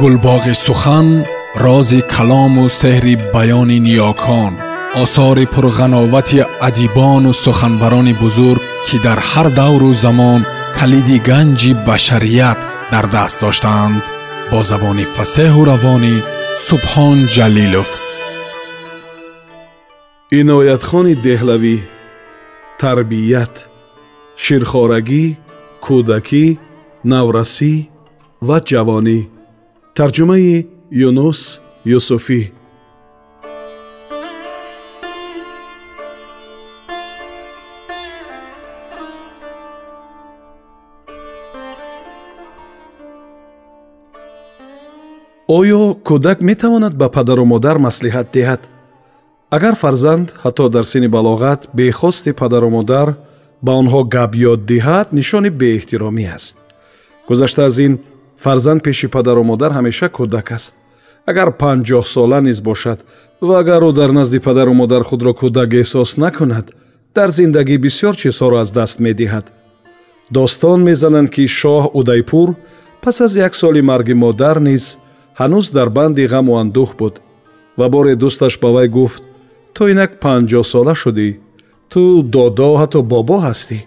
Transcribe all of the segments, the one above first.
гулбоғи сухан рози калому сеҳри баёни ниёкон осори пурғановати адибону суханбарони бузург ки дар ҳар давру замон калиди ганҷи башарият дар даст доштаанд бо забони фасеҳу равонӣ субҳон ҷалилов. Иноятхони деҳлавӣ тарбият ширхорагӣ кӯдакӣ наврасӣ ва ҷавонӣ тарҷумаи юнус юсуфӣ. Оё кӯдак метавонад ба падару модар маслиҳат диҳад? Агар фарзанд ҳатто дар синни балоғат бехости падару модар ба онҳо гап ёд диҳад нишони беэҳтиромӣ аст. Гузашта аз ин фарзанд пеши падару модар ҳамеша кӯдак аст. Агар панҷоҳ сола низ бошад ва агар ӯ дар назди падару модар худро кӯдак эҳсос накунад дар зиндагӣ бисьёр чизҳоро аз даст медиҳад. Достон мезананд ки шоҳ удайпур пас аз як соли марги модар низ ҳанӯз дар банди ғаму андӯҳ буд ва боре дӯсташ ба вай гуфт ту инак панҷоҳ сола шудӣ? Ту додо ҳатто бобо ҳастӣ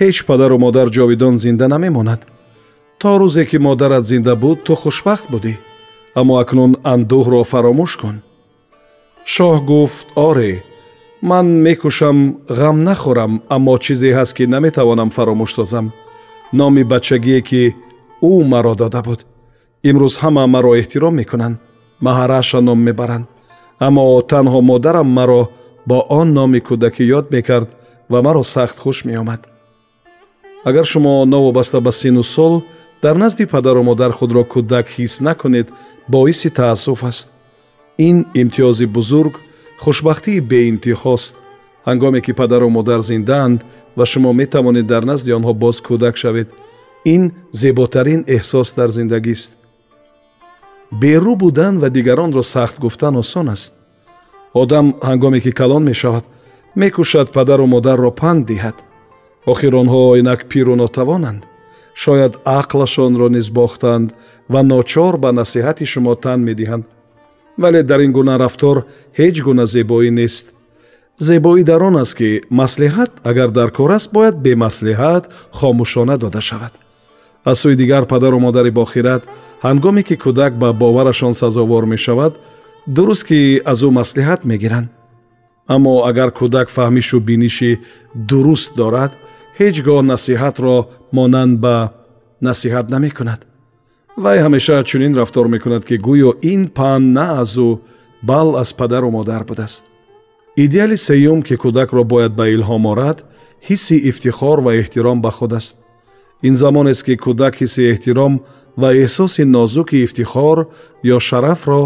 ҳеҷ падару модар ҷовидон зинда намемонад то рӯзе ки модарат зинда буд ту хушбахт будӣ. Аммо акнун андӯҳро фаромӯш кун. Шоҳ гуфт оре ман мекӯшам ғам нахӯрам аммо чизе ҳаст ки наметавонам фаромӯш созам. Номи бачагие ки ӯ маро дода буд. Имрӯз ҳама маро эҳтиром мекунанд. Маҳараша ном мебаранд. Аммо танҳо модарам маро бо он номи кӯдакӣ ёд мекард ва маро сахт хуш меомад. Агар шумо новобаста ба сину сол дар назди падару модар худро кӯдак ҳис накунед боиси таассуф аст. Ин имтиёзи бузург хушбахтии беинтиҳост ҳангоме ки падару модар зиндаанд ва шумо метавонед дар назди онҳо боз кӯдак шавед ин зеботарин эҳсос дар зиндагист берӯ будан ва дигаронро сахт гуфтан осон аст. Одам ҳангоме ки калон мешавад мекӯшад падару модарро панд диҳад. Охир онҳо инак пиру нотавонанд шояд ақлашонро низ бохтанд ва ночор ба насиҳати шумо тан медиҳанд. Вале дар ин гуна рафтор ҳеҷ гуна зебоӣ нест. Зебоӣ дар он аст ки маслиҳат агар дар кор аст бояд бемаслиҳат хомӯшона дода шавад. Аз сӯи дигар падару модари бохират ҳангоме ки кӯдак ба боварашон сазовор мешавад дуруст ки аз ӯ маслиҳат мегиранд. Аммо агар кӯдак фаҳмишу биниши дуруст дорад ҳеҷ гоҳ насиҳатро монанд ба насиҳат намекунад. Вай ҳамеша чунин рафтор мекунад ки гӯё ин панд на аз ӯ бал аз падару модар будааст. Идеали сеюм ки кӯдакро бояд ба илҳом орад ҳисси ифтихор ва эҳтиром ба худ аст. Ин замонест ки кӯдак ҳисси эҳтиром ва эҳсоси нозуки ифтихор ё шарафро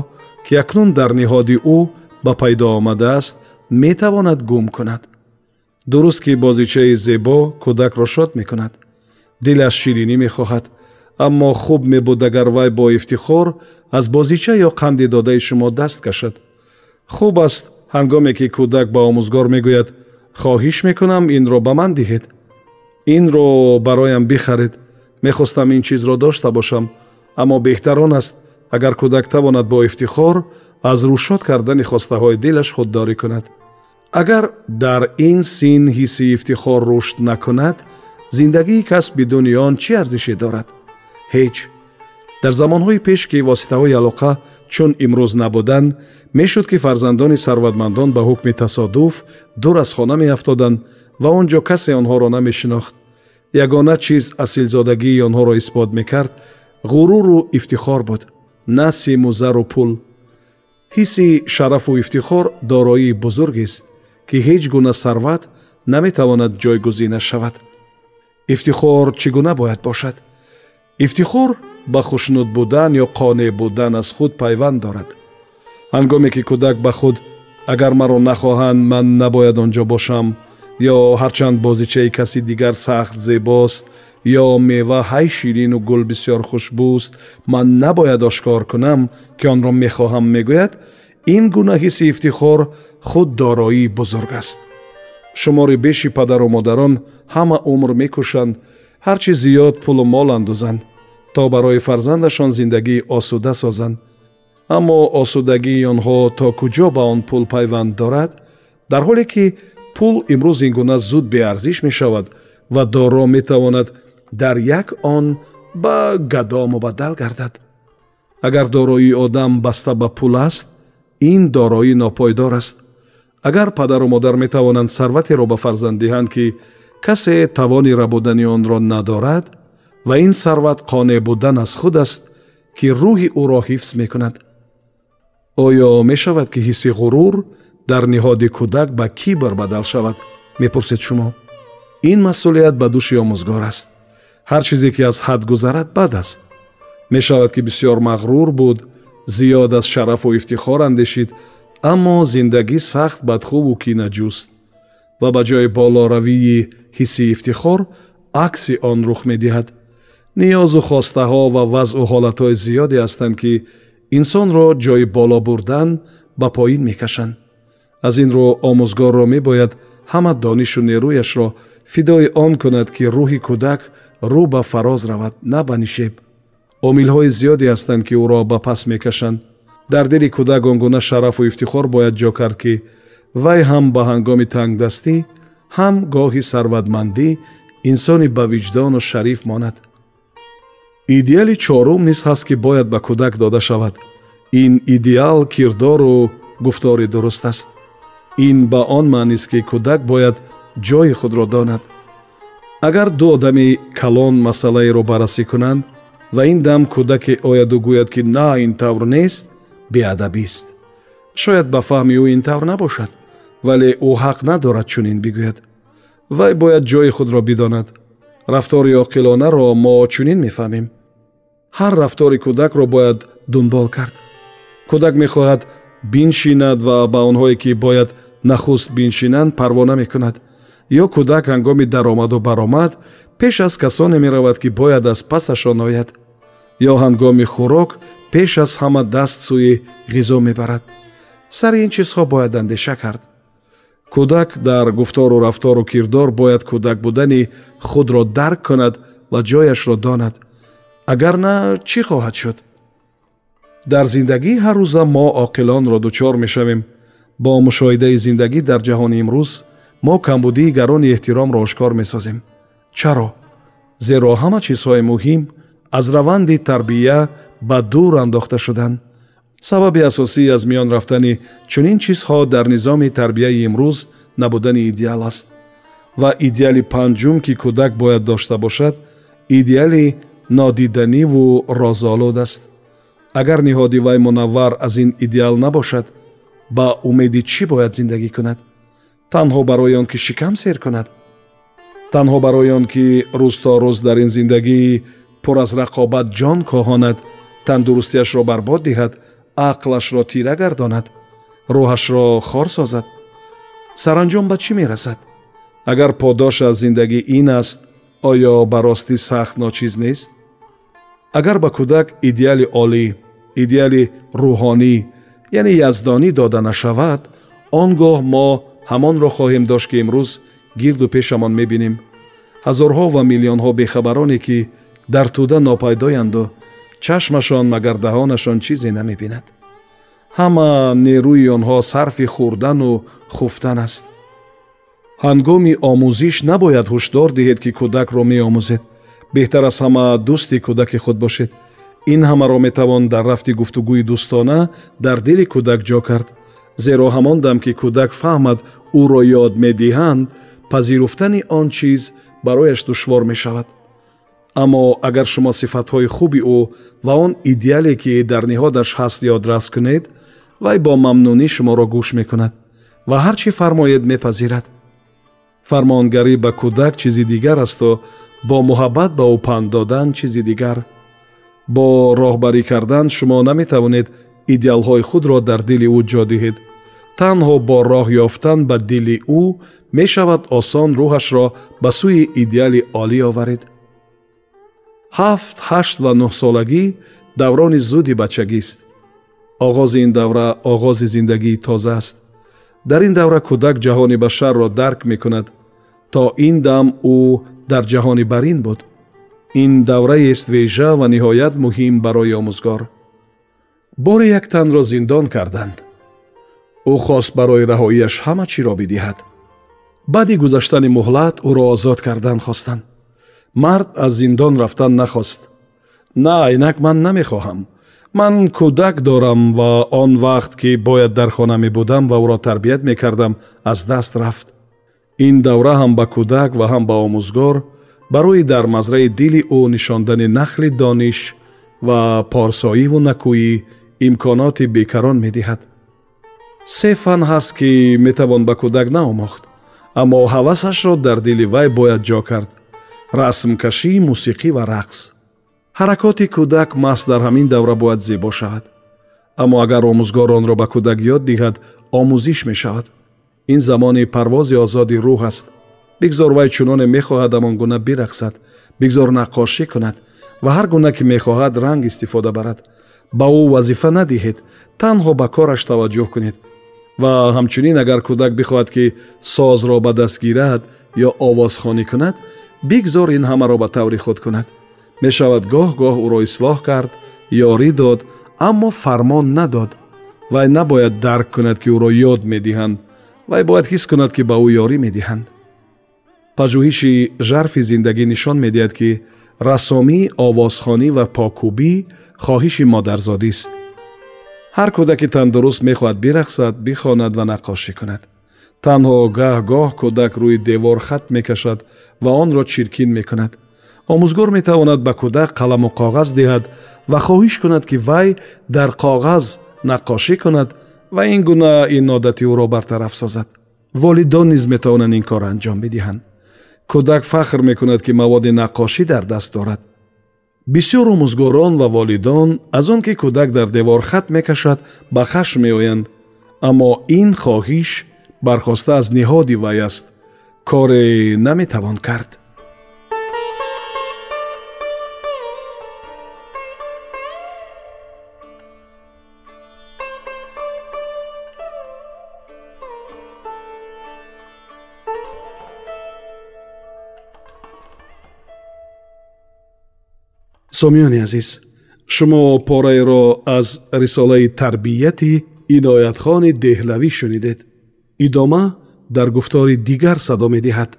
ки акнун дар ниҳоди ӯ ба пайдо омадааст метавонад гум кунад. Дуруст ки бозичаи зебо кӯдакро шод мекунад дилаш ширинӣ мехоҳад. Аммо хуб мебуд агар вай бо ифтихор аз бозича ё қанди додаи шумо даст кашад. Хуб аст ҳангоме ки кӯдак ба омӯзгор мегӯяд. Хоҳиш мекунам инро ба ман диҳед. Инро бароям бихаред. Мехостам ин чизро дошта бошам. Аммо беҳтар он аст агар кӯдак тавонад бо ифтихор аз рӯшод кардани хостаҳои дилаш худдорӣ кунад. Агар дар ин син ҳисси ифтихор рушд накунад зиндагии кас бидуни он чӣ арзише дорад? Ҳеҷ дар замонҳои пеш ки воситаҳои алоқа чун имрӯз набуданд мешуд ки фарзандони сарватмандон ба ҳукми тасодуф дур аз хона меафтоданд ва он ҷо касе онҳоро намешинохт. Ягона чиз асилзодагии онҳоро исбот мекард ғуруру ифтихор буд на симу зару пул. Ҳисси шарафу ифтихор дороии бузургест ки ҳеҷ гуна сарват наметавонад ҷойгузина шавад ифтихор чӣ гуна бояд бошад ифтихор ба хушнуд будан ё қонеъ будан аз худ пайванд дорад ҳангоме ки кӯдак ба худ агар маро нахоҳанд ман набояд он ҷо бошам ё ҳарчанд бозичаи каси дигар сахт зебост ё мева ҳай ширину гул бисьёр хушбӯст ман набояд ошкор кунам ки онро мехоҳам мегӯяд ин гуна ҳисси ифтихор худ дороии бузург аст шумори беши падару модарон ҳама умр мекӯшанд ҳарчи зиёд пулу мол андӯзанд то барои фарзандашон зиндагии осуда созанд. Аммо осудагии онҳо то куҷо ба он пул пайванд дорад? Дар ҳоле ки пул имрӯз ин гуна зуд беарзиш мешавад ва доро метавонад дар як он ба гадо мубаддал гардад. Агар дороии одам баста ба пул аст ин дороӣ нопойдор аст агар падару модар метавонанд сарватеро ба фарзанд диҳанд ки касе тавони рабудани онро надорад ва ин сарват қонеъ будан аз худ аст ки рӯҳи ӯро ҳифз мекунад. Оё мешавад ки ҳисси ғурур дар ниҳоди кӯдак ба кибр бадал шавад. Мепурсед шумо ин масъулият ба дӯши омӯзгор аст. Ҳар чизе ки аз ҳад гузарад бад аст. Мешавад ки бисьёр мағрур буд зиёд аз шарафу ифтихор андешид аммо зиндагӣ сахт бадхубу кинаҷӯст ва ба ҷои болоравии ҳисси ифтихор акси он рух медиҳад. Ниёзу хостаҳо ва вазъу ҳолатҳои зиёде ҳастанд ки инсонро ҷои боло бурдан ба поин мекашанд. Аз ин рӯ омӯзгорро мебояд ҳама донишу нерӯяшро фидои он кунад ки рӯҳи кӯдак рӯ ба фароз равад на ба нишеб. Омилҳои зиёде ҳастанд ки ӯро ба пас мекашанд дар дили кӯдак он гуна шарафу ифтихор бояд ҷо кард ки вай ҳам ба ҳангоми тангдастӣ ҳам гоҳи сарватмандӣ инсони ба виҷдону шариф монад. Идеали чорум низ ҳаст ки бояд ба кӯдак дода шавад. Ин идеал кирдору гуфтори дуруст аст. Ин ба он маънист ки кӯдак бояд ҷои худро донад. Агар ду одами калон масъалаеро баррасӣ кунанд ва ин дам кӯдаке ояду гӯяд ки на ин тавр нест беадабист шояд ба фаҳми ӯ ин тавр набошад вале ӯ ҳақ надорад чунин бигӯяд. Вай бояд ҷои худро бидонад? Рафтори оқилонаро мо чунин мефаҳмем. Ҳар рафтори кӯдакро бояд дунбол кард. Кӯдак мехоҳад биншинад ва ба онҳое ки бояд нахуст биншинанд парвона мекунад. Ё кӯдак ҳангоми даромаду баромад пеш аз касоне меравад ки бояд аз пасашон ояд. Ё ҳангоми хӯрок пеш аз ҳама даст сӯи ғизо мебарад сари ин чизҳо бояд андеша кард кӯдак дар гуфтору рафтору кирдор бояд кӯдак будани худро дарк кунад ва ҷояшро донад агар на чӣ хоҳад шуд дар зиндагии ҳаррӯза мо оқилонро дучор мешавем бо мушоҳидаи зиндагӣ дар ҷаҳони имрӯз мо камбудии гарони эҳтиромро ошкор месозем чаро зеро ҳама чизҳои муҳим аз раванди тарбия ба дур андохта шуданд. Сабаби асосӣ аз миён рафтани чунин чизҳо дар низоми тарбияи имрӯз набудани идеал аст. Ва идеали панҷум ки кӯдак бояд дошта бошад идеали нодиданиву розолуд аст. Агар ниҳоди вай мунаввар аз ин идеал набошад ба умеди чӣ бояд зиндагӣ кунад? Танҳо барои он ки шикам сер кунад? Танҳо барои он ки рӯз то рӯз дар ин зиндагӣ пур аз рақобат ҷон коҳонад тандурустиашро барбод диҳад ақлашро тира гардонад рӯҳашро хор созад. Саранҷом ба чӣ мерасад? Агар подош аз зиндагӣ ин аст оё ба ростӣ сахт ночиз нест? Агар ба кӯдак идеали олӣ идеали рӯҳонӣ яъне яздонӣ дода нашавад он гоҳ мо ҳамонро хоҳем дошт ки имрӯз гирду пешамон мебинем. Ҳазорҳо ва миллионҳо бехабароне ки дар тӯда нопайдоянду чашмашон магар даҳонашон чизе намебинад. Ҳама нерӯи онҳо сарфи хӯрдану хуфтан аст. Ҳангоми омӯзиш набояд ҳушдор диҳед ки кӯдакро меомӯзед. Беҳтар аз ҳама дӯсти кӯдаки худ бошед. Ин ҳамаро метавон дар рафти гуфтугӯи дӯстона дар дили кӯдак ҷо кард. Зеро ҳамон дам ки кӯдак фаҳмад ӯро ёд медиҳанд пазируфтани он чиз барояш душвор мешавад аммо агар шумо сифатҳои хуби ӯ ва он идеале ки дар ниҳодаш ҳаст ёдрас кунед вай бо мамнунӣ шуморо гӯш мекунад ва ҳар чӣ фармоед мепазирад. Фармонгарӣ ба кӯдак чизи дигар асту бо муҳаббат ба ӯ панд додан чизи дигар. Бо роҳбарӣ кардан шумо наметавонед идеалҳои худро дар дили ӯ ҷо диҳед. Танҳо бо роҳ ёфтан ба дили ӯ мешавад осон рӯҳашро ба сӯи идеали олӣ оваред ҳафт ҳашт ва нӯҳсолагӣ даврони зуди бачагист. Оғози ин давра оғози зиндагии тоза аст. Дар ин давра кӯдак ҷаҳони башарро дарк мекунад то ин дам ӯ дар ҷаҳони барин буд. Ин давраест вежа ва ниҳоят муҳим барои омӯзгор. Боре як танро зиндон карданд. Ӯ хост барои раҳоияш ҳама чиро бидиҳад. Баъди гузаштани муҳлат ӯро озод кардан хостанд мард аз зиндон рафтан нахост. На инак ман намехоҳам. Ман кӯдак дорам ва он вақт ки бояд дар хона мебудам ва ӯро тарбият мекардам аз даст рафт. Ин давра ҳам ба кӯдак ва ҳам ба омӯзгор барои дар мазраи дили ӯ нишондани нахли дониш ва порсоиву накӯӣ имконоти бекарон медиҳад. Се фан ҳаст ки метавон ба кӯдак наомӯхт аммо ҳавасашро дар дили вай бояд ҷо кард расмкашӣ мусиқӣ ва рақс. Ҳаракоти кӯдак маҳз дар ҳамин давра бояд зебо шавад. Аммо агар омӯзгор онро ба кӯдак ёд диҳад омӯзиш мешавад. Ин замони парвози озоди рӯҳ аст. Бигзор вай чуноне мехоҳад ҳамон гуна бирақсад. Бигзор наққошӣ кунад ва ҳар гуна ки мехоҳад ранг истифода барад. Ба ӯ вазифа надиҳед танҳо ба кораш таваҷҷӯҳ кунед. Ва ҳамчунин агар кӯдак бихоҳад ки созро ба даст гирад ё овозхонӣ кунад бигзор ин ҳамаро ба таври худ кунад. Мешавад гоҳ-гоҳ ӯро ислоҳ кард ёрӣ дод аммо фармон надод. Вай набояд дарк кунад ки ӯро ёд медиҳанд. Вай бояд ҳис кунад ки ба ӯ ёрӣ медиҳанд. Пажӯҳиши жарфи зиндагӣ нишон медиҳад ки рассомӣ овозхонӣ ва покӯбӣ хоҳиши модарзодист ҳар кӯдаки тандуруст мехоҳад бирақсад бихонад ва наққошӣ кунад. Танҳо гаҳ-гоҳ кӯдак рӯи девор хат мекашад ва онро чиркин мекунад. Омӯзгор метавонад ба кӯдак қаламу коғаз диҳад ва хоҳиш кунад ки вай дар коғаз наққошӣ кунад ва ин гуна ин одати ӯро бартараф созад волидон низ метавонанд ин корро анҷом бидиҳанд. Кӯдак фахр мекунад ки маводи наққошӣ дар даст дорад. Бисёр омӯзгорон ва волидон аз он ки кӯдак дар девор хат мекашад ба хашм меоянд аммо ин хоҳиш бархоста аз ниҳоди вай аст коре наметавон кард. Сомиёни азиз шумо пораеро аз рисолаи тарбияти иноятхони деҳлавӣ шунидед. Идома дар гуфтори дигар садо медиҳад